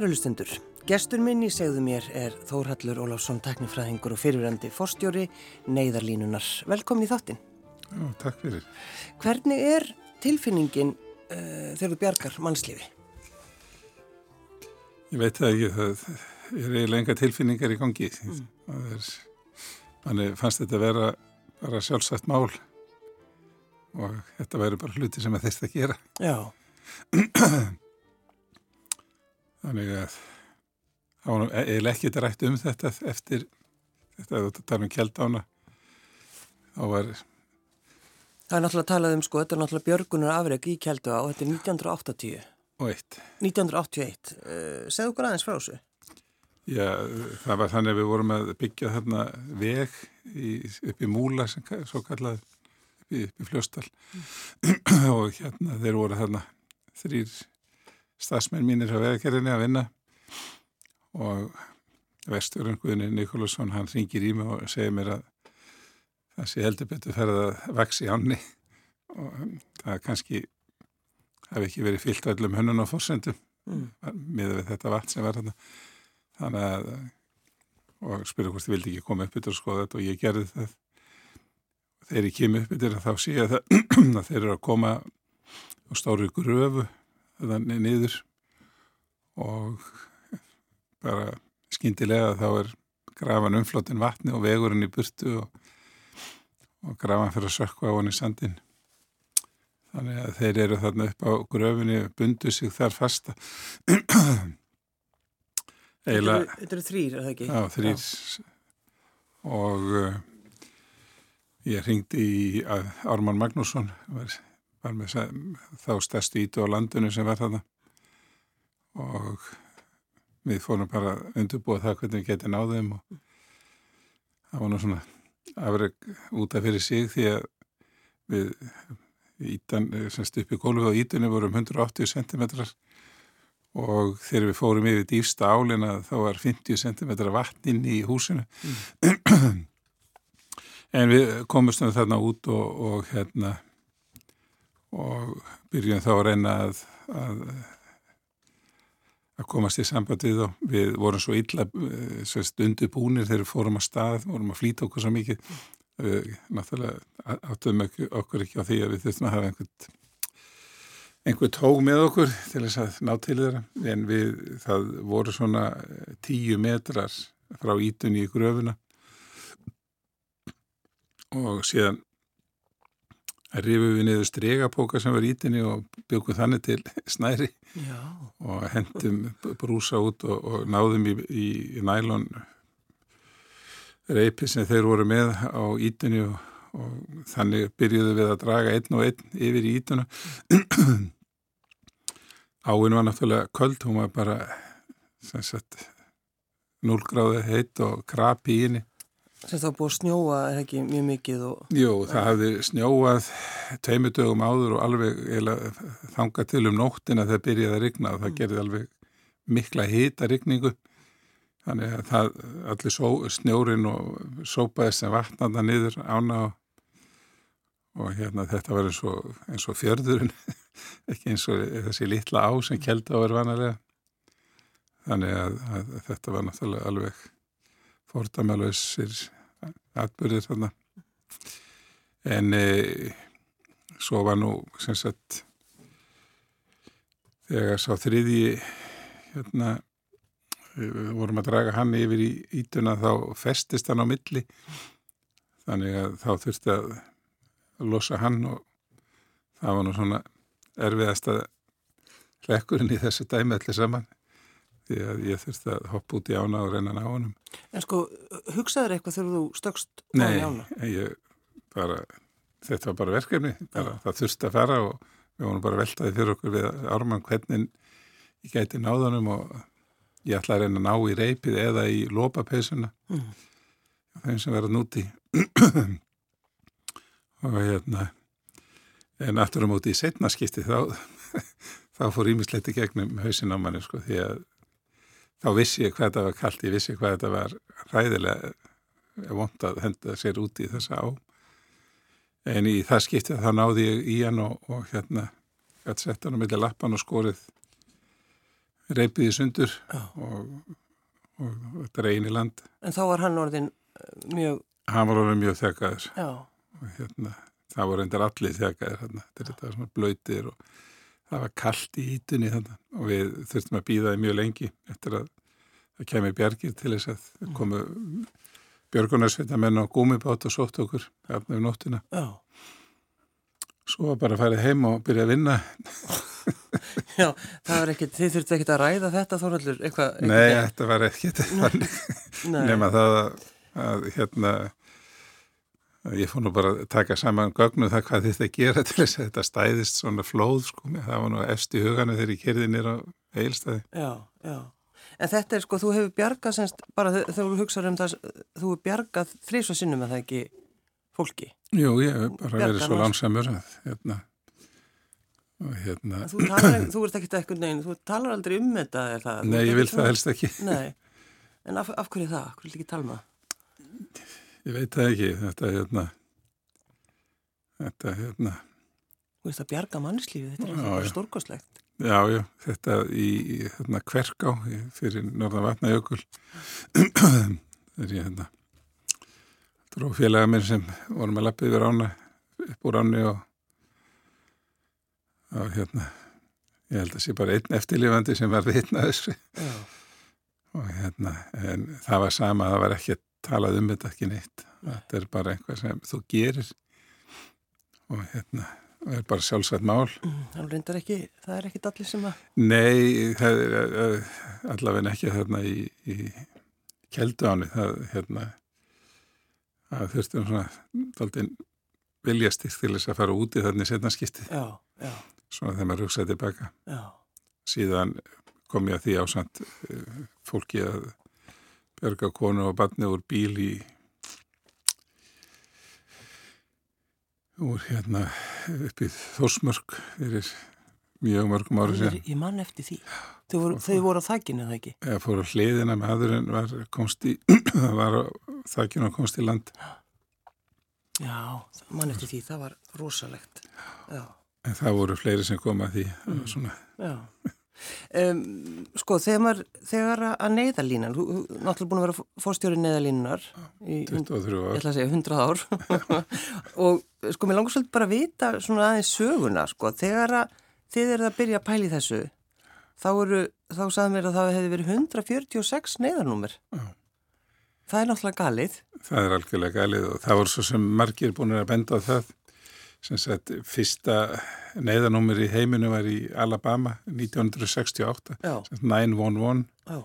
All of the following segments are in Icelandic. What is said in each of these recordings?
Kæru lustundur, gestur minn í segðu mér er Þórhallur Óláfsson, teknifræðingur og fyrirverandi forstjóri Neiðarlínunar. Velkomin í þáttinn. Já, takk fyrir. Hvernig er tilfinningin uh, þegar þú bjargar mannslífi? Ég veit það ekki, það er eiginlega enga tilfinningar í gangi. Mm. Er, manni fannst þetta að vera bara sjálfsagt mál og þetta væri bara hluti sem að þeirst að gera. Já. Þannig að það var eiginlega ekki þetta rætt um þetta eftir þetta að þetta tala um kjeldána. Þá var... Það er náttúrulega talað um sko, þetta er náttúrulega björgunar afreg í kjeldu og þetta er 1980. Og eitt. 1981. Uh, segðu okkur aðeins frá þessu. Já, það var þannig að við vorum að byggja þarna veg í, upp í Múla sem svo kallað upp í, í Fljóstal mm. og hérna þeir voru þarna þrýr stafsmenn mínir á veðkerrinni að vinna og vesturinn Guðni Nikolásson hann ringir í mig og segir mér að það sé heldur betur ferða að vaks í ánni og það kannski hafi ekki verið fyllt öllum hönnun og fórsendum mm. með þetta vatn sem var þarna þannig að og spyrja hvort þið vildi ekki koma upp yfir og skoða þetta og ég gerði það þegar ég kem upp yfir þá sé ég að, að þeir eru að koma á stóru gröfu niður og bara skindilega þá er grafan umflótin vatni og vegurinn í burtu og, og grafan fyrir að sökka á hann í sandin þannig að þeir eru þarna upp á gröfinni bundu sig þar fasta. Eila, Þetta eru þrýr, er það ekki? Já, þrýr og uh, ég ringdi í Ármann Magnússon var var með þá stærstu ítu á landinu sem var þarna og við fórum bara undurbúið það hvernig við getið náðum og það var nú svona afreg út af fyrir sig því að við ítan, semst upp í gólfið á ítunni vorum 180 cm og þegar við fórum yfir dýfsta álina þá var 50 cm vatn inn í húsinu mm. en við komumstum þarna út og, og hérna og byrjum þá að reyna að, að, að komast í samband við og við vorum svo illa eh, stundu búinir þegar við fórum að stað, vorum að flýta okkur svo mikið. Við náttúrulega áttum okkur ekki á því að við þurftum að hafa einhvern einhver tók með okkur til þess að ná til þeirra. En við, það voru svona tíu metrar frá ítunni í gröfuna. Og síðan rifum við niður stregapóka sem var ítinni og byggum þannig til snæri Já. og hendum brúsa út og, og náðum í, í, í nælon reypi sem þeir voru með á ítinni og, og þannig byrjuðu við að draga einn og einn yfir í ítuna Áinn var náttúrulega köld, hún var bara sem sagt 0 gráði heitt og krapi í henni sem þá búið að snjóa er ekki mjög mikið og... Jú, það hafði snjóað tveimudögum áður og alveg þanga til um nóttina þegar byrjaði að rigna og það mm. gerði alveg mikla hita rigningu þannig að það allir só, snjórin og sópaði sem vatnanda niður ána og, og hérna þetta var eins og, eins og fjörðurinn ekki eins og þessi litla á sem kelda á er vanalega. Þannig að, að þetta var náttúrulega alveg fordæmalösir atbyrðir þarna. En e, svo var nú sem sagt þegar sá þriði hérna við vorum að draga hann yfir í ítuna þá festist hann á milli. Þannig að þá þurfti að losa hann og það var nú svona erfiðast að hlekkurinn í þessu dæmi allir saman því að ég þurfti að hoppa út í ána og reyna ná honum. En sko, hugsaður eitthvað þegar þú stökst á ána? Nei, ég bara, þetta var bara verkefni, bara, það þurfti að fara og við vorum bara veltaði fyrir okkur við ármann hvernig ég gæti náðanum og ég ætlaði að reyna að ná í reypið eða í lópapeisuna mm. þeim sem verða núti og hérna en aftur á um móti í setnaskipti þá þá fór ímislegt í gegnum hausin á manni sko því að þá vissi ég hvað þetta var kallt, ég vissi hvað þetta var ræðilega vond að henda sér úti í þessa á en í það skiptið þá náði ég í hann og, og hérna gætt sett hann á milli lappan og skorið reypið í sundur og, og þetta er eini land. En þá var hann orðin eh, mjög... Hann var orðin mjög þekkaður. Já. Og hérna, það voru endur allir þekkaður hérna. Þetta er svona blöytir og það var kallt í ítunni þarna og við þurftum að býða mjög lengi eftir að það kemur bjargir til þess að mm. komu björgunarsveitamenn á gúmibát og sótt okkur afnöfu nóttina. Já. Svo var bara að fara heim og byrja að vinna. Já, það var ekkert, þið þurftu ekkert að ræða þetta þóraldur? Nei, þetta var ekkert, nema það að, að hérna, ég fór nú bara að taka saman gögnu um það hvað þetta gera til þess að þetta stæðist svona flóð, sko, það var nú eftir huganu þegar ég kerði nýra á heilstæði. Já, já. En þetta er sko, þú hefur bjargað semst, bara þegar þú hugsaður um það, þú hefur bjargað þrísva sinnum að það ekki fólki. Jú, ég hef bara Bjargar verið svo lánsamur að, hérna, og hérna... Þú, talar, þú ert ekkert eitthvað neginn, þú talar aldrei um þetta, er það? Nei, ég vil það helst ekki. Nei, en af, af hverju það? Hverju ekki tala um? Ég veit það ekki, þetta, hérna, þetta, hérna... Þú veist að bjarga mannslífi, þetta er bara stórkoslegt. Já, já, þetta í hérna, Kverká fyrir Norðan Vatnajökul þegar ég hérna dróð félaga minn sem vorum að lappa yfir ána upp úr áni og, og hérna ég held að sé bara einn eftirlifandi sem var vitna þessu já. og hérna en það var sama, það var ekki talað um þetta ekki neitt, þetta er bara einhvað sem þú gerir og hérna það er bara sjálfsagt mál. Mm, ekki, það er ekki allir sem að Nei, það er uh, allavega ekki þarna í, í keldu áni það, hérna, þurftum svona viljastýrt til þess að fara úti þarna í setnarskipti svona þegar maður hugsaði tilbaka. Já. síðan kom ég að því ásand uh, fólki að berga konu og barni úr bíl í úr hérna upp í Þórsmörk fyrir mjög mörgum ári síðan. Ég man eftir því. Þau voru, þau voru á þakkinu, eða ekki? Ég fór á hliðina með aðurinn var komst í, var á þakkinu og komst í land. Já, man eftir því, það var rosalegt. Já. En það voru fleiri sem kom að því. Mm. Svona. Já. Um, sko þegar, þegar að neyðalínan, þú er náttúrulega búin að vera fórstjóri neyðalínunar í 23 ár, ég ætla að segja 100 ár. Og sko mér langar svolítið bara að vita svona aðeins söguna sko. Þegar að þið eruð að byrja að pæli þessu þá eru, þá sagðum við að það hefði verið 146 neyðarnúmer. Það er náttúrulega galið. Það er algjörlega galið og það voru svo sem margir búin að benda á það sagt fyrsta neyðanúmer í heiminu var í Alabama 1968 911 Já.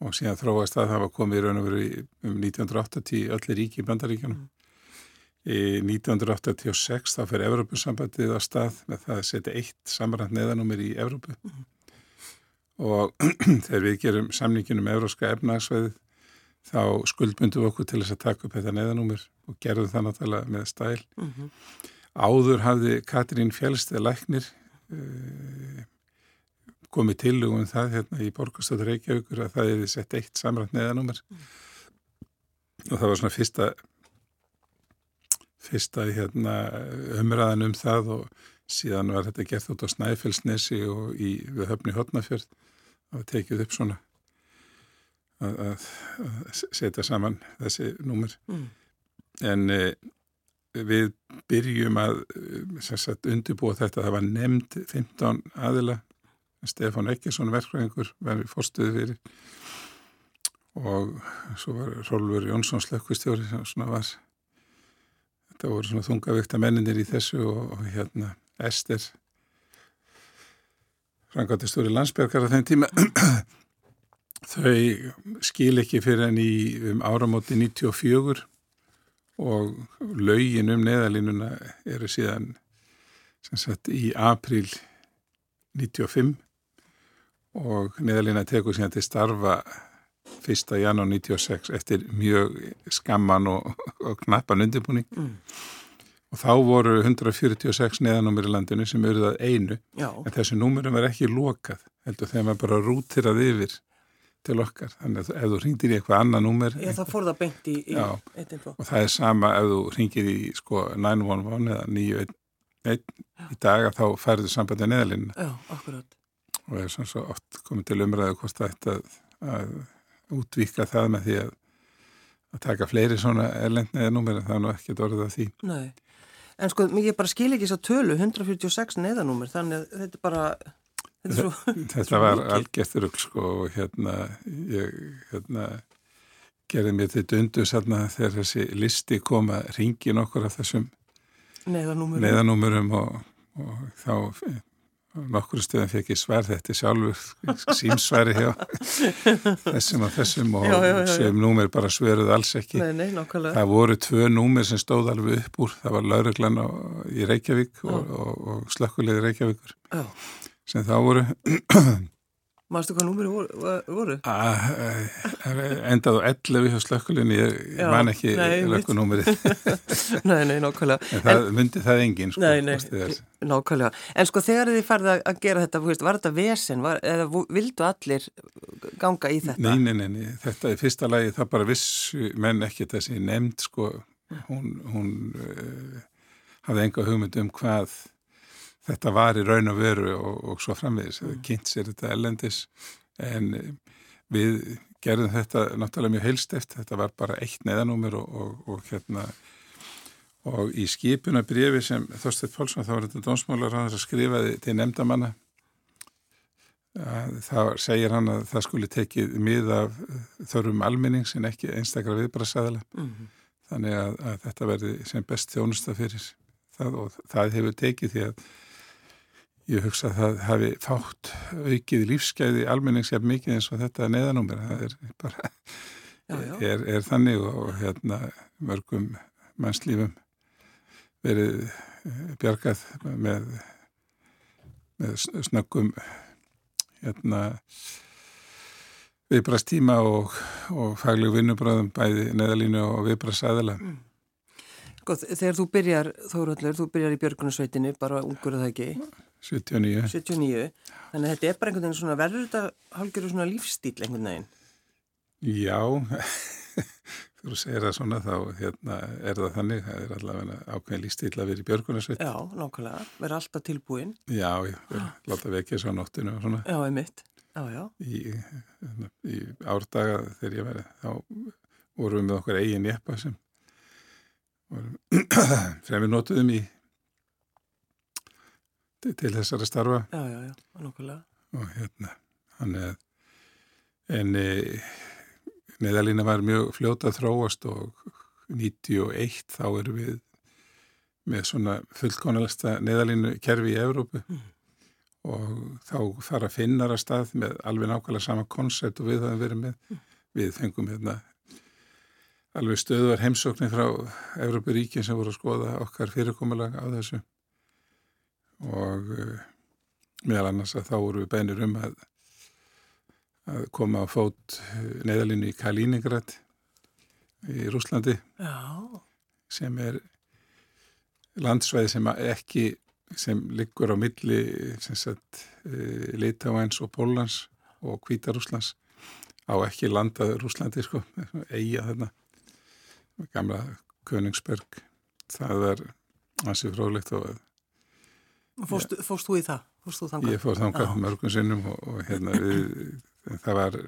og síðan þróast að það var komið í raun og veru um 1980 öllir ríki í bandaríkjanum mm. í 1986 þá fyrir Evrópussambandið á stað með það að setja eitt samrænt neyðanúmer í Evrópu mm. og þegar við gerum samninginum Evróska efnagsveið þá skuldbundum við okkur til þess að taka upp þetta neyðanúmer og gerðum það náttúrulega með stæl mm -hmm. Áður hafði Katrín Fjellsteð Læknir uh, komið til um það hérna í Borgastöður Reykjavíkur að það hefði sett eitt samrænt neðanúmer mm. og það var svona fyrsta fyrsta hérna, umræðan um það og síðan var þetta gert út á Snæfellsnesi og í, við höfni Hotnafjörð það tekið upp svona að, að, að setja saman þessi númer mm. en við byrjum að sagt, undirbúa þetta, það var nefnd 15 aðila. Stefán Ekkesson verkvæðingur var við fórstuði fyrir. Og svo var Rólfur Jónsson slökkustjóri sem svona var. Þetta voru svona þungavíkta menninir í þessu og, og hérna Ester frangatistúri landsbergar á þenn tíma. Þau skil ekki fyrir henni um áramóti 94 og laugin um neðalínuna eru síðan sagt, í april 95 og neðalína tekur síðan til starfa 1. janúar 96 eftir mjög skamman og, og knappan undirbúning mm. og þá voru 146 neðanúmur í landinu sem eruð að einu Já. en þessu númurum er ekki lokað heldur þegar maður bara rútir að yfir til okkar, þannig að ef þú ringir í eitthvað annað númer Já, það fór það beint í, í og það er sama ef þú ringir í sko 911 eða 911 í dag að þá færðu sambandið neðalinn Já, og er svona svo oft komið til umræðu hvort það ætti að, að útvíka það með því að, að taka fleiri svona erlendni eða númer en það er nú ekkert orðið af því. Nei, en sko ég bara skil ekki að tölu 146 neðanúmer þannig að þetta er bara þetta, svo, Þetta var algjört rugg sko og hérna ég hérna gerði mér til dundu sérna þegar þessi listi kom að ringi nokkur af þessum neðanúmer neðanúmurum og, og þá nokkur stöðum fekk ég svar þetta sjálfur símsværi hjá þessum og þessum og Já, já, já, sem númer bara svöruð alls ekki. Nei, nei, Það voru tvö númer sem stóð alveg upp úr, það var lauruglan í Reykjavík og, og, og slökkulegði Reykjavíkur. Já, sem þá voru mástu hvað númeri voru? voru? að, eh, endað á 11 hjá slökkulegni, ég, man ekki lökkunúmerið, Nei, nei, nákvæmlega en það myndi það engin sko, Nei, nei, er. nákvæmlega. En sko þegar þið farið að- gera þetta, var þetta vesen, var, eða vildu allir ganga í þetta? Nei, nei, nei, nei, þetta í fyrsta lagi það bara vissu menn ekki þessi nefnd sko, hún, hún uh, hafði enga hugmynd um hvað þetta var í raun og veru og, og svo framvegis, mm. kynnt sér þetta ellendis en eh, við gerðum þetta náttúrulega mjög heilsteft, þetta var bara eitt neðanúmer og, og, og hérna og í skipuna brefi sem Þorstedt Pálsson, þá var þetta dómsmálar að skrifaði til nefndamanna þá segir hann að það skuli tekið mið af þörfum almennings en ekki einstakra viðbrasaðala Mhm. þannig að, að þetta verði sem best þjónusta fyrir það og það hefur tekið því að ég hugsa að það hafi fátt aukið lífsgæði almenningsjafn mikið eins og þetta neðanúmer það er bara Já, já. Er, er þannig og, og hérna mörgum mannslífum verið eh, bjargað með, með sn- snöggum hérna viðbrastíma og, og fagleg vinnubröðum bæði neðalínu og viðbrasaðala. Sko, þegar þú byrjar, Þóróldur, þú byrjar í Björgunarsveitinni, bara ungur að það ekki, 79. 79, þannig að þetta er bara einhvern veginn svona, verður þetta hálfgerður svona lífstíl einhvern veginn? Já, þú segir það svona þá hérna, er það þannig, það er allavega ákveðin lístíl að vera í björgunarsveit. Já, nákvæmlega, verður alltaf tilbúin. Já, já, já. láta vekja svo á nóttinu og svona. Já, einmitt. Já, já. Í, hérna, í árdaga þegar ég verið, þá vorum við með okkur eigin jeppa sem vorum, fremur notuðum í til, þessara starfa. Já, já, já, nákvæmlega. og hérna hann er en e, neðalína var mjög fljóta að þróast og 91 þá erum við með svona fullkonalasta neðalínu kerfi í Evrópu Mm. og þá fara finnar að stað með alveg nákvæmlega sama koncept og við höfum verið með við fengum hérna alveg stöðuvar heimsóknir frá Evrópuríkin sem voru að skoða okkar fyrirkomulag á þessu og uh, meðal annars að þá voru við beinir um að, að koma á fót neðalínu í Kaliningrad í Rúslandi Já, sem er landsvæði sem ekki sem liggur á milli uh, Litáens og Pólans og Hvítarúslands á ekki landað Rúslandi sko, eiga þarna. Gamla Königsberg. Það var ansið fróðlegt og fórst, fórst þú í það? Fórst þú þangað? Ég fór þangað Já. mörgum sinnum og, og hérna við, það var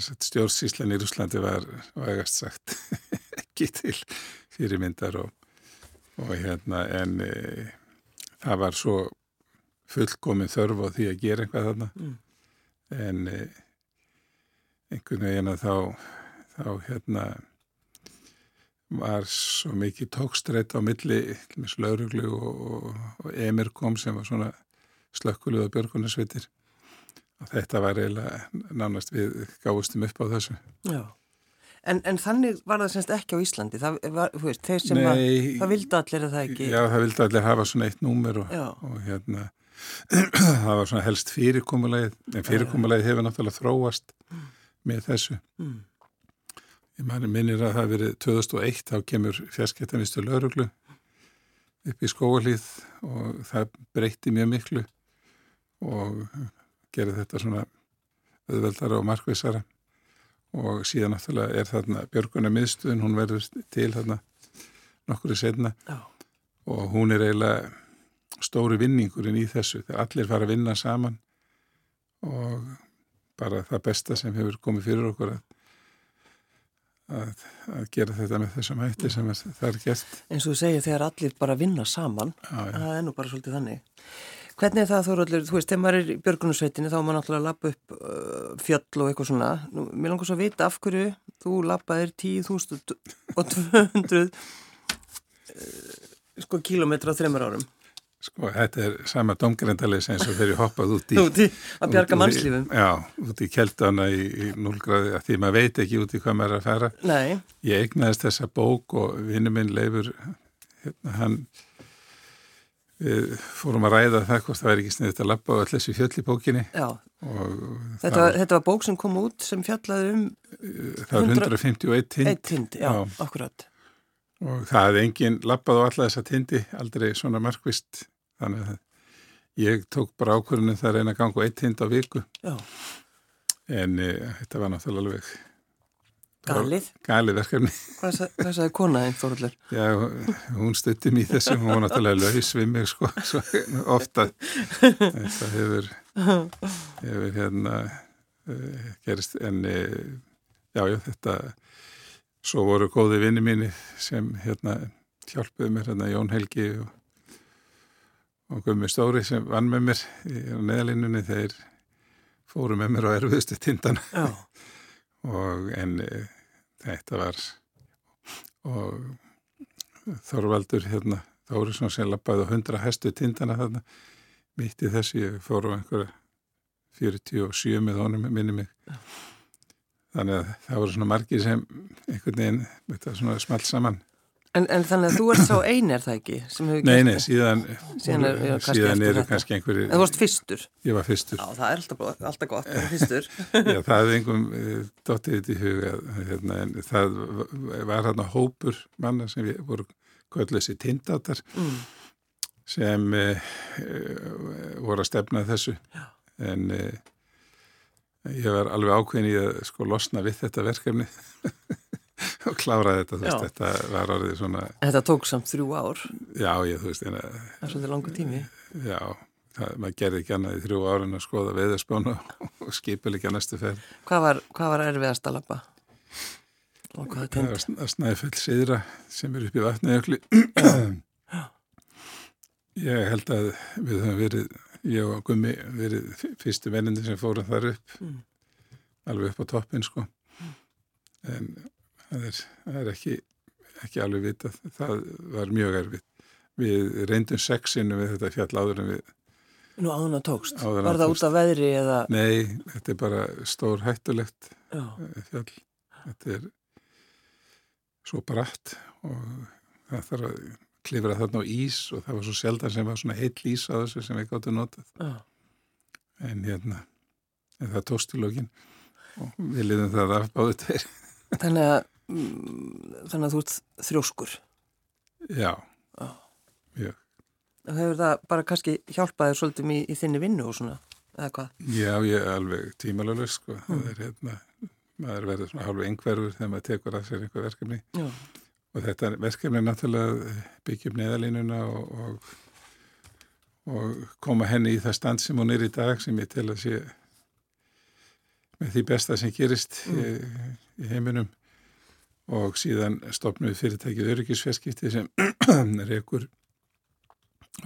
stjórnsíslan í Rúslandi var vægast sagt ekki til fyrirmyndar og, og hérna en e, það var svo fullkomin þörf á því að gera eitthvað þarna Mm. en e, einhvern veginn að þá þá hérna var svo mikið tókstrætt á milli lauruglu og, og, og Emir kom sem var svona slökkuluða björgunarsveitir og þetta var eiginlega nánast við gáðustum upp á þessu. Já. En, en þannig var það semst ekki á Íslandi, það var, veist, þeir sem var, Nei, það vildi allir að það ekki. já það vildi allir hafa svona eitt númer og, og hérna það var svona helst fyrirkomulegið en fyrirkomulegið hefur náttúrulega þróast með þessu. Mm. Mani minnir að það hafi verið 2001 þá kemur fjarskiptanistu lauruglu upp í skóalíð og það breytti mjög miklu og gerði þetta svona auðveldara og markvisara og síðan náttúrulega er þarna Björguna miðstuðin, hún verður til þarna nokkru setna Já. og hún er eiginlega stóri vinningurinn í þessu þegar allir fara að vinna saman. Og bara það besta sem hefur komið fyrir okkur að, að, að gera þetta með þessum hætti sem það er gert. og þú segir þegar allir bara vinna saman Já, já. það er nú bara svolítið þannig hvernig er það Þóróldur, þú veist, þegar maður er í björgunusveitinni þá er maður náttúrulega að lappa upp uh, fjöll og eitthvað svona, nú, mér langar svo að vita af hverju þú lappaðir 10.000 og 200 uh, sko kilometra á þreymur árum Sko, þetta er sama domgrendalins eins og ég hoppað út í... úti að bjarga mannslífum. Já, út í keldana í, í núlgráði, að því maður veit ekki út í hvað maður er að fara. Nei, Ég eignaðist þessa bók og vinnu minn leifur, hérna, hann, við fórum að ræða það hvort það væri ekki sniðið að lappa á allir þessi fjöll í bókinni. Já, þetta var, þetta var bók sem kom út sem fjallaði um það var 151 tind eitt tind, já, Já. akkurat og það hefði enginn lappað á alla þessa tindi, aldrei svona markvist, þannig að ég tók bara ákvörðinu það að reyna að ganga eitt tind á viku. Já, en e, þetta var náttúrulega alveg galið. galið verkefni. Hvað sa- sagði kona einn Þóróldur? Já, hún stutti mér í þessu, hún var náttúrulega laus við mig sko, svo ofta þetta hefur, hefur hérna uh, gerist, en uh, já, já, þetta, svo voru góði vinni mínu sem hérna hjálpuðu mér, hérna Jón Helgi og, og Gummi Stóri sem vann með mér í á neðalínunni, þeir fóru með mér á erfiðustu tindana. Já, og en e, þetta var og Þorvaldur hérna Þórisson sem lappaði á 100 hestu tindana þarna. Mitt í þessu, ég fór á einhverja 47 með honum minni mig þannig að það voru svona margir sem einhvern veginn, þetta svona smalt saman en, en þannig að þú ert sá ein er það ekki sem hefur Nei, gert nei, síðan Síðan er- já, kannski síðan þetta. kannski einhverjir En þú varst fyrstur? ég var fyrstur Já, það er alltaf, alltaf gott, það er fyrstur. Já, það hefði einhverjum uh, dottið þetta í huga hérna, en það var hérna hópur manna sem við voru kvöldlega sér tindátar mm. sem uh, voru að stefna þessu Já. en uh, ég var alveg ákveðin í að sko losna við þetta verkefni og klára þetta, þú veist, þetta var orðið svona, Þetta tók samt þrjú ár, já, ég, þú veist, en, að- það er svolítið langu tími. já, það, maður gerði ekki annað í þrjú árin að skoða veðarspánu og skipil ekki að næstu ferð. Hvað var, hvað var erfiðast að lappa? Og hvað er Það tind? var snæfell siðra sem er upp í vatnajökli. Ég held að við höfum verið, ég og Gummi, verið fyrstu mennindir sem fórum þar upp, Mm. alveg upp á toppin sko. En það er, það er ekki, ekki alveg vitað, það var mjög erfitt. Við reyndum sexinu við þetta fjall áður en við, Nú áðun að tókst. Áður en Var það það út af veðri eða? nei, þetta er bara stór hættulegt Já, eh, fjall. Þetta er svo bratt og það þarf að klifra þarna á ís og það var svo sjaldan sem var svona heill ís á þessu sem við gáttum notað. já. En hérna, en það tókst í lokin og við liðum það af báðu tveir. Þannig að, mm, þannig að þú ert þrjóskur. Já, Já. mjög. Og Hefur það bara kannski hjálpaðið svolítið í, í þinni vinnu og svona, eða hvað? Já, ég er alveg tímalega sko. Það er hérna, maður verður svona hálfu engverfur þegar maður tekur að sér einhver verkefni. Já, Og þetta verkefni er náttúrulega byggjum neðalínuna og, og, og koma henni í það stand sem hún er í dag sem ég tel að sé með því besta sem gerist í, í heiminum. Og síðan stopnum við fyrirtækið öryggisfjarskipti sem rekur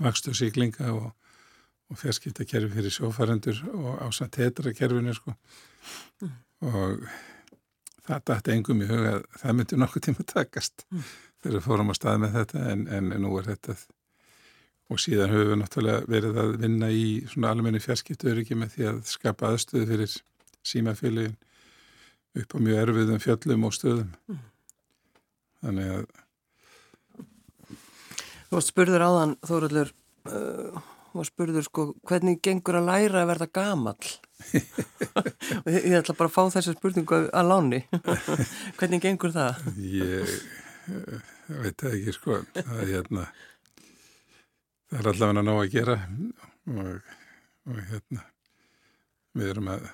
vakstur siglinga og, og fjarskiptakerfi fyrir sjófarendur og ásand tetra kerfinu sko og það dætti engum í huga að það myndi nokkuð tíma takast þegar við fórum á stað með þetta en, en nú er þetta og síðan höfum við náttúrulega verið að vinna í svona almenni fjarskiptu öryggi með því að skapa aðstöðu fyrir símafélagin upp á mjög erfiðum fjöllum og stöðum. Þannig að Þú varst spurður áðan, Þóruldur, uh, varst spurður sko, hvernig gengur að læra að verða gamall? og ég, ég ætla bara að fá þessa spurningu að láni. hvernig gengur það? ég, ég veit það ekki sko það er hérna það er allavega ná að gera og, og hérna við erum að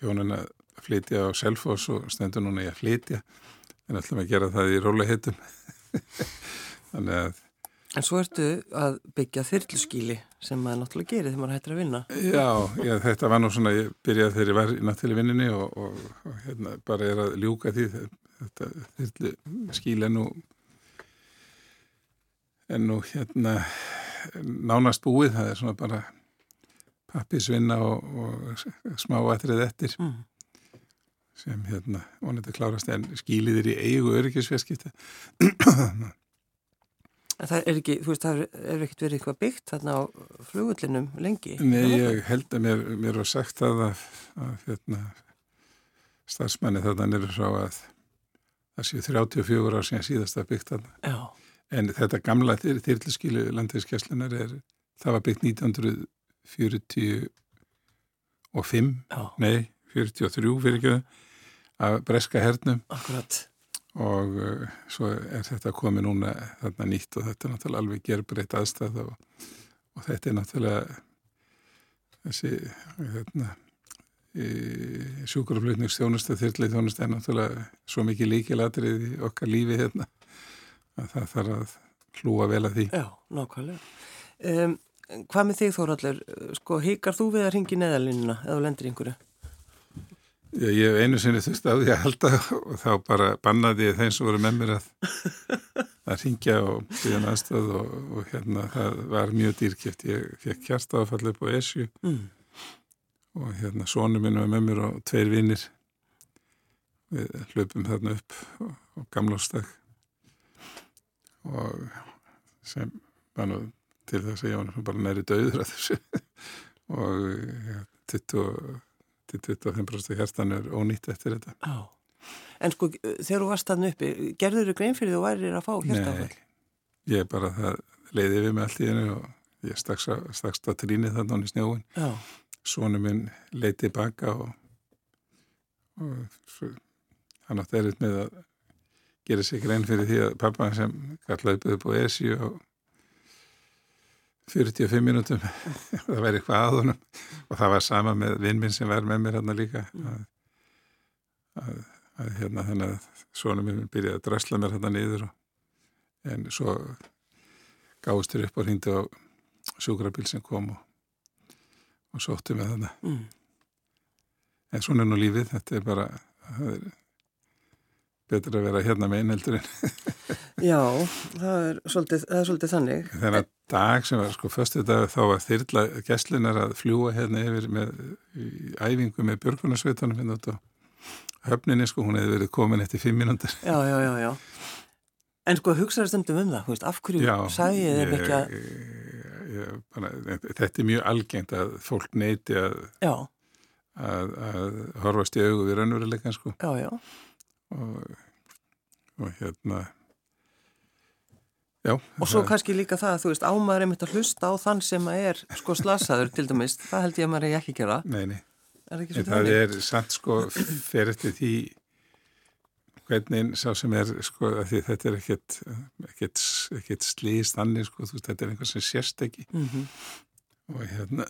hjónin að flytja á Selfoss og stendur núna í að flytja en að gera það í róliheitum þannig að En svo ertu að byggja þyrluskíli sem maður náttúrulega gerir þegar maður hættir að vinna. Já, já, þetta var nú svona, ég byrjaði þegar ég var í náttúrulega vinninni og, og, og hérna bara er að ljúka því þetta þyrluskíli er nú er nú hérna nánast búið, það er svona bara pappisvinna og, og smá atrið eftir mm. sem hérna vonandi klárast en skíliðir í eigu öryggisfeskipta Það er ekki, þú veist, það er ekkert verið eitthvað byggt þarna á flugullinum lengi? Nei, ég held að mér, mér var sagt að að, að hérna, starfsmanni þarna nýru frá að það séu 34 ár síðan síðast að byggt þarna. Já. En þetta gamla þyrliskilu landinskesslunar er, það var byggt 1945, nei, 43 fyrir ekki, af breska hernum. Akkurat og uh, svo er þetta komið núna þarna nýtt og þetta er náttúrulega alveg gerbreytt aðstæð og, og þetta er náttúrulega þessi hérna, sjúkurflutningstjónustu þyrrlið þjónustu er náttúrulega svo mikið líkilatrið í okkar lífi hérna að það þarf að hlúa vel að því Já, nákvæmlega um, Hvað með þig Þóraldur? Sko, híkar þú við að ringi neðalínuna eða lendir einhverju? Ég hef einu sinni þurfti á því að halda og þá bara bannaði ég þeim sem voru með mér að, að ringja og byggja aðstöð og, og hérna það var mjög dýrkjöft. Ég fekk kjartáfall upp á Esju mm. og hérna sónu minn var með mér og tveir vinnir við hlupum þarna upp og gamlástak og sem var nú til þess að ég var bara næri döður að þessu og ja, 20 til 25% hjartan er ónýtt eftir þetta. Já. En sko, þegar þú varst þann uppi, gerður þú grein fyrir þú værir að fá hjartafall? Nei, ég bara, það leiði við mig allt í hennu og ég stakks að trínið þannig án í snjóin. Já. Sónu minn leiti baka og, og hann átti erut með að gera sig grein fyrir því að pappa sem kallaði upp á ESI og 45 minútum það væri eitthvað að honum. Og það var sama með vinn minn sem var með mér hérna líka. Mm. að, að, að hérna þannig að svonum minn byrjaði að drasla mér hérna niður og, en svo gáðist þér upp og hindi á sjúkrabíl sem kom og, og sótti með þarna. Mm. en svona er nú lífið. Þetta er bara er betur að vera hérna með einheldur en Já, það er svolítið, það er svolítið þannig. Þennan dag sem var sko förstu dag þá var þyrla gæslinar að fljúa hérna yfir með æfingu með björgunarsveitunum hérna út á höfninni sko, hún hefði verið komin eftir fimm mínúndir Já, já, já, já. En sko hugsaður stundum um það, veist, af hverju sæði þeim ekki að ég, bara, Þetta er mjög algengt að fólk neyti að, að, að horfast í augu við raunveruleikan sko. Já, já. Og, og hérna já. Og svo það, kannski líka það að þú veist ámaður er mitt að hlusta á þann sem er sko slasaður til dæmis, það held ég að maður er ekki að gera. Nei, nei. Er það þannig? er samt sko fyrir eftir því hvernig sá sem er sko að því þetta er ekkert, ekkert, ekkert slýst annir sko, veist, þetta er einhvers sem sérst ekki mm -hmm. og hérna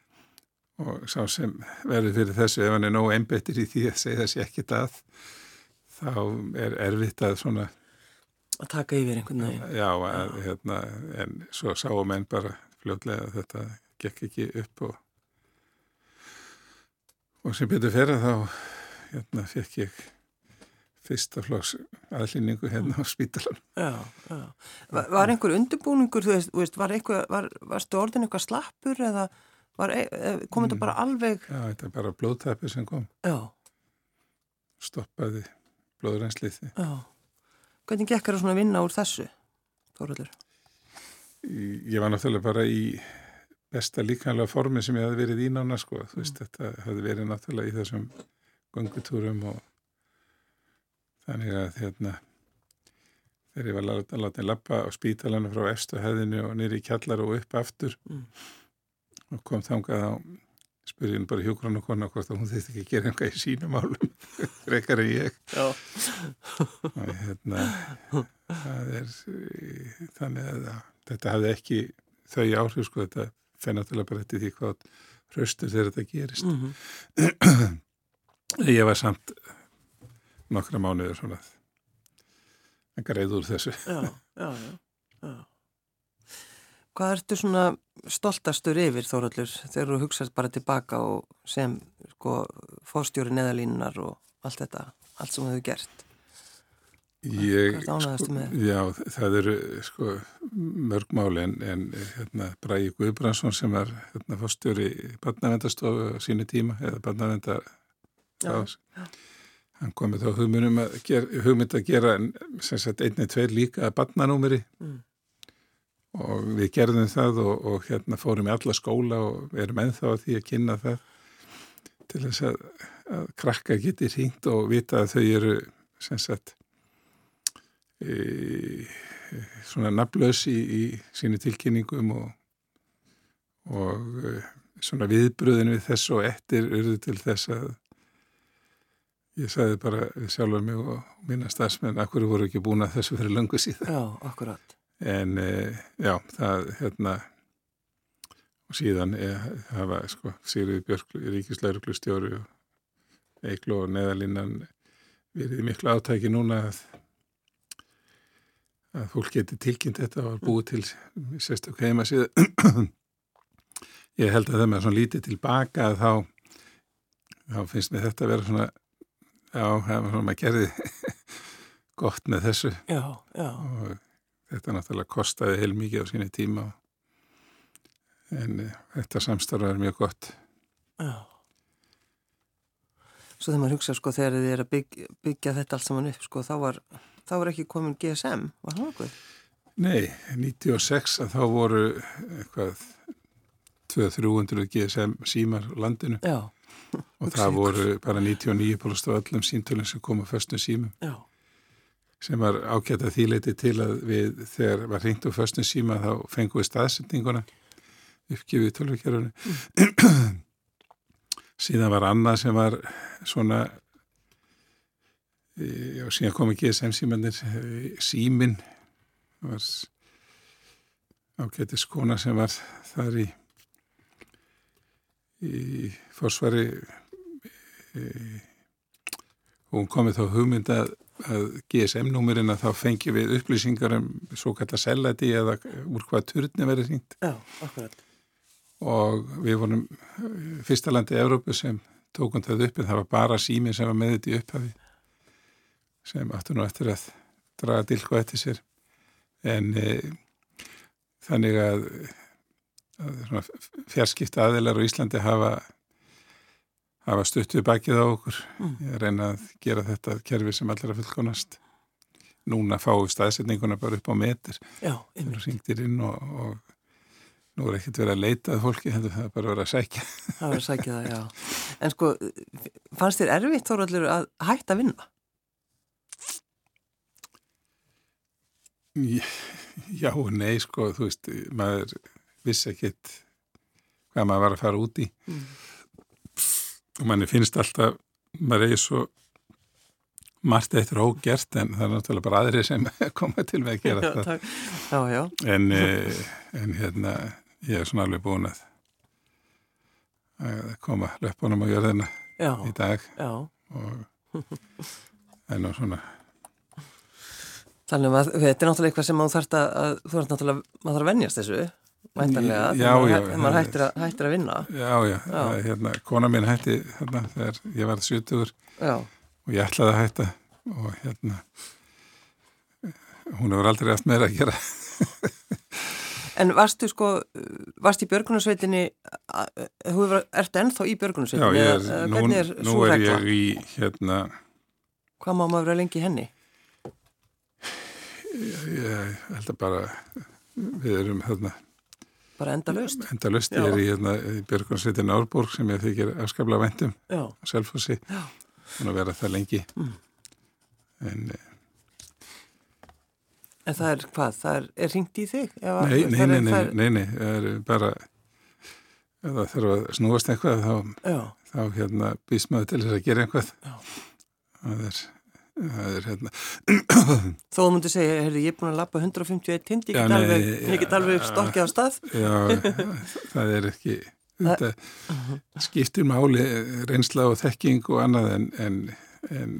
og sá sem verður fyrir þessu ef hann er nógu einbettir í því að segja þessi ekkert að þá er erfitt að svona að taka yfir einhvern veginn já, að, hérna, en svo sáum enn bara fljóðlega að þetta gekk ekki upp og og sem betur fyrir þá hérna fekk ég fyrsta flóks aðlýningu hérna á spítalan Já, já. Var, var einhver undirbúningur, þú veist, veist var var, varstu orðin eitthvað slappur eða kom þetta mm. bara alveg Já, þetta er bara blóðtæpi sem kom Já Stoppaði blóðurennsliði. Já. Hvernig gekkar það svona að vinna úr þessu, Þóraldur? Ég var náttúrulega bara í besta líkanlega formi sem ég hafi verið í nána, sko. Þú veist, mm. þetta hafi verið náttúrulega í þessum gangutúrum og þannig að hérna þegar ég var að láta einn lappa á spítalanu frá efstu hefðinu og nýri í kjallar og upp aftur mm. og kom þangað á spurði henni bara hjókran og kona hvort að hún þurfti ekki að gera eitthvað í sínum álum rekkar en ég. Og hérna það er þannig að þetta hafði ekki þau áhrif sko þetta fenn náttúrulega bara eftir því hvað hraustur þegar þetta gerist. Mm -hmm. ég var samt nokkra mánuður svona en greið úr þessu. Já, já, já, já Hvað ertu svona stoltastur yfir Þóraldur þegar þú hugsaðst bara tilbaka og sem sko fórstjóri neðalínunar og allt þetta, allt sem þú hefur gert? Ég, sko, já, það eru sko mörg máli en, en hérna, Bræði Guðbrandsson sem var hérna, fórstjóri barnavendastofu á sínu tíma eða barnavendar Já, hann komið þá hugmyndum að gera, hugmynd að gera sem sagt einni tveir líka að barnanúmeri Mm. Og við gerðum það og, og hérna fórum í alla skóla og erum ennþá að því að kynna það til þess að, að krakka geti hringt og vita að þau eru sem sagt e, svona nafnlaus í, í sínu tilkynningum og, og e, svona viðbröðin við þess og eftir urðu til þess að ég sagði bara við sjálfur mig og minna stafsmenn hverju voru ekki búin að þessu fyrir löngu síðan já, akkurat. En e, já, það hérna og síðan e, hafa sko Sigriði Björk, ríkislauruglustjóri og Eiklo og neðalínan verið miklu átæki núna að að fólk geti tilkynnt þetta og búið til sérstaklega heima síðan ég held að það með svona lítið tilbaka að þá þá finnst mér þetta að vera svona já, það var svona maður gerði gott með þessu. Já, já, og þetta náttúrulega kostaði heilmikið á síni tíma en uh, þetta samstarfa er mjög gott. Já. Svo þegar maður hugsa sko þegar þið er að byggja, byggja þetta allt saman upp sko þá var, þá var ekki komin GSM, var það nokkuð? Nei, 96 að þá voru eitthvað 200-300 GSM símar landinu. Já, og það voru bara 99% af öllum símtölum sem kom á föstum símum. Já, sem var ágætt að þýleiti til að við þegar var hringt á föstum síma þá fengum við staðsetninguna uppgifið tölvökjörunni síðan var annað sem var svona e, já, síðan kom ekki GSM símanir símin var ágættis kona sem var þar í í forsvari e, og hún komið þá hugmynd að, að þá fengi við upplýsingar um svo kallar sellæti eða úr hvað turni verið hringt já, akkurat. og við vorum eh, fyrsta landi í Evrópu sem tókum það upp en það var bara sími sem var með þetta í upphafi sem áttu nú eftir að draga dilko eftir sér en e, þannig að, að fjarskipta aðeilar á Íslandi hafa hafa stuttu bakið á okkur Mm. ég reyna að gera þetta kerfi sem allir að fullkonast núna fáum við staðsetninguna bara upp á metir Já, einmitt. þú ringtir inn og, og nú er ekkert verið að leita að fólki, það er bara verið að sækja Það var að sækja það, já. En sko, fannst þér erfitt Þóraldur að hætta að vinna? Já nei, sko, þú veist, maður vissi ekkit hvað maður var að fara út í Mm. Og manni finnst alltaf, maður eigi svo margt eitt rógert en það er náttúrulega bara aðri sem koma til með að gera Já, það. já, já. En, eh, en hérna, ég er svona alveg búin að, að koma löpunum á jörðina í dag já. og en og svona Þannig að þetta er náttúrulega eitthvað sem maður þarf að, að þú þarf náttúrulega, maður þarf að venjast þessu, væntanlega, Já, þegar maður, já, hættir, hættir að vinna. Já, já, er hérna, kona mín hætti þarna þegar ég var 70 Já, og ég ætlaði að hætta og hérna hún hefur aldrei haft meira að gera en varstu sko, varstu í björgunarsveitinni, ertu ennþá í Já, björgunarsveitinni? ég eða- er, nú, er nú er ég í hérna Hvað má maður vera lengi henni? ég held að bara við erum hérna Bara enda laust? enda löst, Já. ég er í hérna í Björgunarsveitin Árborg sem ég þykir afskaplega væntum Já, á Selfossi, Já. búin að vera það lengi Mm. en eh, en það er hvað? Það er, er ringt í þig? Nei, nei, nei, nei, er- nei, nei, það er bara ef það þarf að snúast eitthvað þá þá hérna býst maður til þess að gera einhvað Já. það er, það er hérna þó þú myndir segja, heyrðu, ég er búin að lappa 151 tind, ég get alveg, get alveg stokkið á stað. já, það er ekki þetta skiptir máli reynsla og þekking og annað en, en, en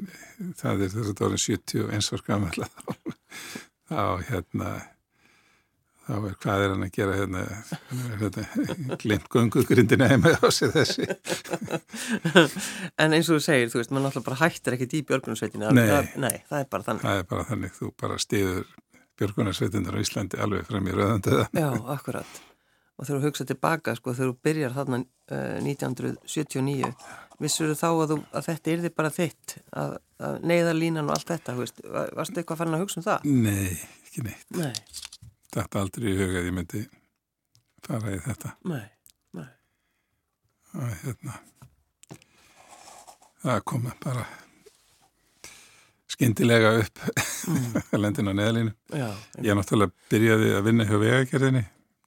það er þess að það er 71 árs gammal þá, þá hérna þá er hvað er hann að gera hérna, hérna glimt gungugrindina heima á sig þessi. En eins og þú segir, þú veist, maður náttúrulega bara hættir ekkert í björgunarsveitinu Nei. nei, það er bara þannig. Það er bara þannig, þú bara stiður björgunarsveitindar á Íslandi alveg frem í rauðanduða Já, akkurat. Og þegar þú hugsa tilbaka, sko, þegar þú byrjar þarna uh, 1979 vissur þá að, þú, að þetta er þið bara þitt? Að, að neyða línan og allt þetta, þú veist, var- varstu eitthvað farin að hugsa um það? Nei, ekki neitt. Nei, þetta aldrei í huga að ég myndi fara í þetta. Nei, nei. Og hérna það kom bara skyndilega upp að lendin á neðalínu. Ég náttúrulega byrjaði að vinna hjá vegagerðinni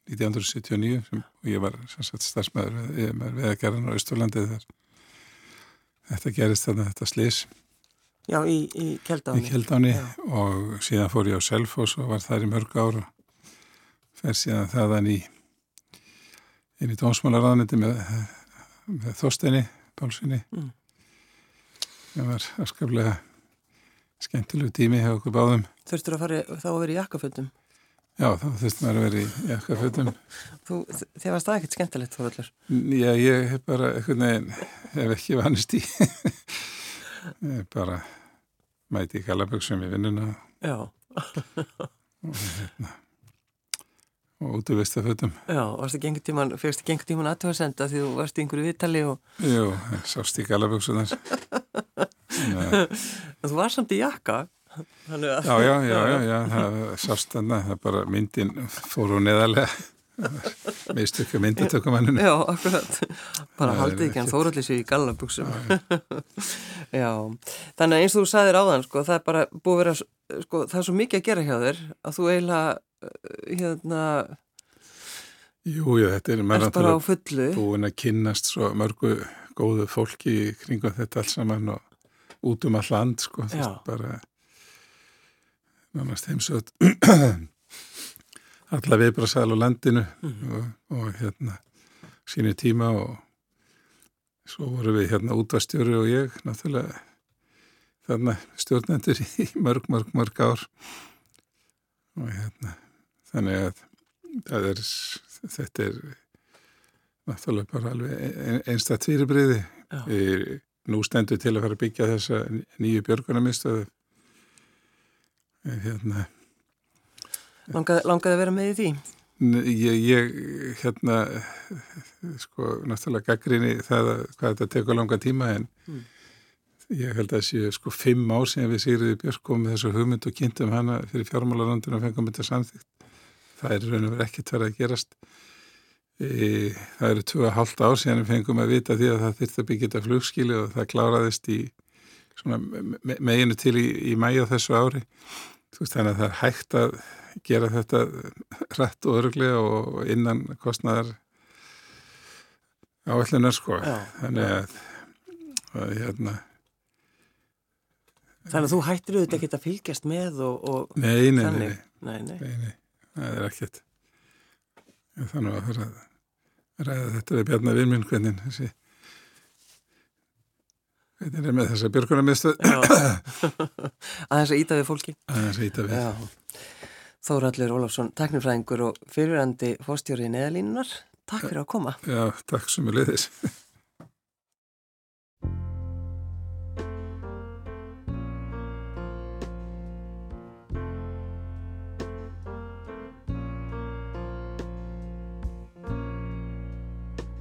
1979 sem, og ég var starfsmæður við, vegagerðin á Östurlandi þegar þetta gerist þarna þetta slis já í, í í Kjeldáni Kjeldáni Já. og síðan fór ég á Selfoss og var þar í mörg ár og fer síðan þaðan í inn í dómsmálaráðniti með, með Þorsteini Pálssoni Mm. það var afskaplega skemmtilegu tími hjá okkur báðum. Þurftur að fara þá að vera í jakkaföldum já þá þurftum maður að vera í jakkafötum. Þú, þið varst það ekkert skemmtilegt Þorvallur? Já ég hef bara einhvern veginn hef ekki vannist í. Ég bara mæti í galaböksum í vinnuna. Já, og hérna út af vistafötum já, varst ekki einhvern tíman fegst tíman aðtöðarsenda því þú varst í einhverju viðtali og Jú, sást í galaböksunar þú varst samt í jakka Þannig að já, já, já, já, já það sást þarna, það bara myndin fór og neðarlega meðstökja myndatökumanninu Já, akkurat. Bara haldið ekki hann ekkert- þóralli sér í gallabuxum. Já, þannig að eins og þú sagðir áðan, sko, það er bara búið að vera, sko, það er svo mikið að gera hjá þér að þú eiginlega, uh, hérna, Jú, jú, þetta er maður náttúrulega búin að kynnast svo mörgu góðu fólki kringum þetta allt saman og út um all land, sko, Já. bara nánast heimsöld alla viðbrasæl á landinu Mhm. og, og hérna sínu tíma og svo vorum við hérna útvastjóri og ég náttúrulega þarna stjórnendur í mörg, mörg, mörg ár og hérna þannig að er, þetta er náttúrulega bara alveg fyrirbriði Já. við nú stendur til að fara að byggja þessa nýju björgunarmistöðu hérna Langaði, langaði að vera með í því? Ég, ég hérna sko náttúrulega gaggrinni það að hvað þetta tekur langa tíma en Mm. ég held að séu sko fimm ár sem við Sigriði Björk komum með þessu hugmynd og kynntum hana fyrir fjármálarandun og fengum þetta samþýtt það er raun og verið ekkert verið að gerast e, það eru tvö og hálft ár síðan við fengum að vita því að það þyrfti að byggja þetta flugskili og það kláraðist í svona me- me- meginu til í, í mæja þessu ári Þú veist, þannig að það er hægt að gera þetta rætt og örglega og innan kostnaðar áallunar sko. Já, Þannig að, að hérna, Þannig að þú hættir auðvitað ekki að fylgjast með og, og nei, nei, þannig. nei, Nei, nei. nei, nei, það er ekkert. Þannig að fara að ræða þetta við Bjarnar Vilminn hvernig þessi hvernig er með þessa björgunarmiðstöð Já. Aðeins að íta við fólki. aðeins að íta við. Já. Þóraldur Ólafsson, teknifræðingur og fyrirandi fórstjóri neðalínunar. Takk fyrir að koma. Já, takk sem er leiðis.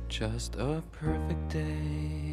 Just a perfect day.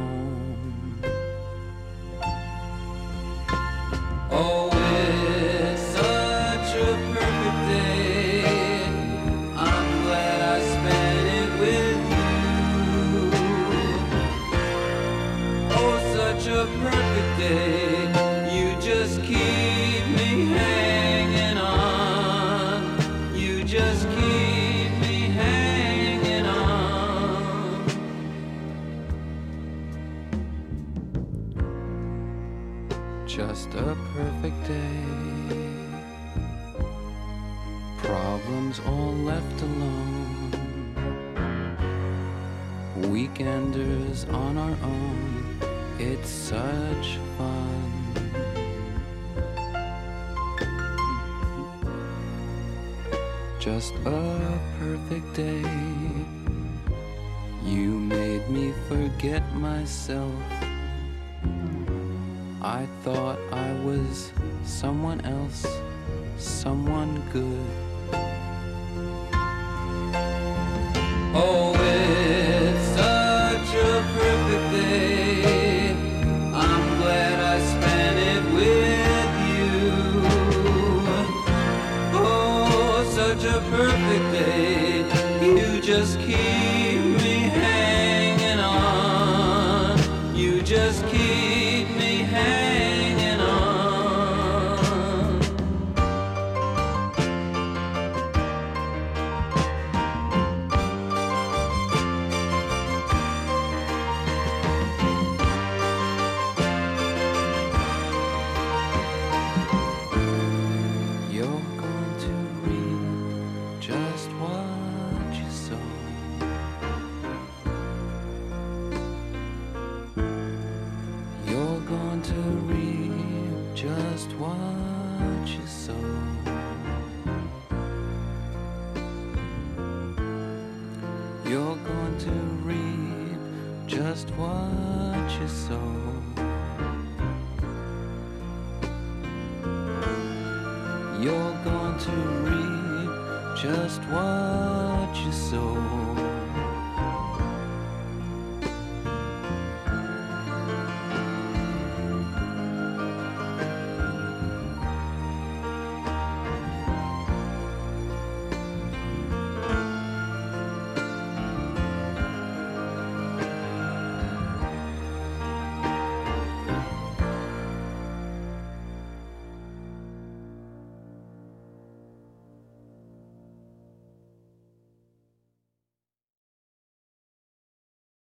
All left alone. Weekenders on our own. It's such fun. Just a perfect day. You made me forget myself. I thought I was someone else, someone good. just what you soul.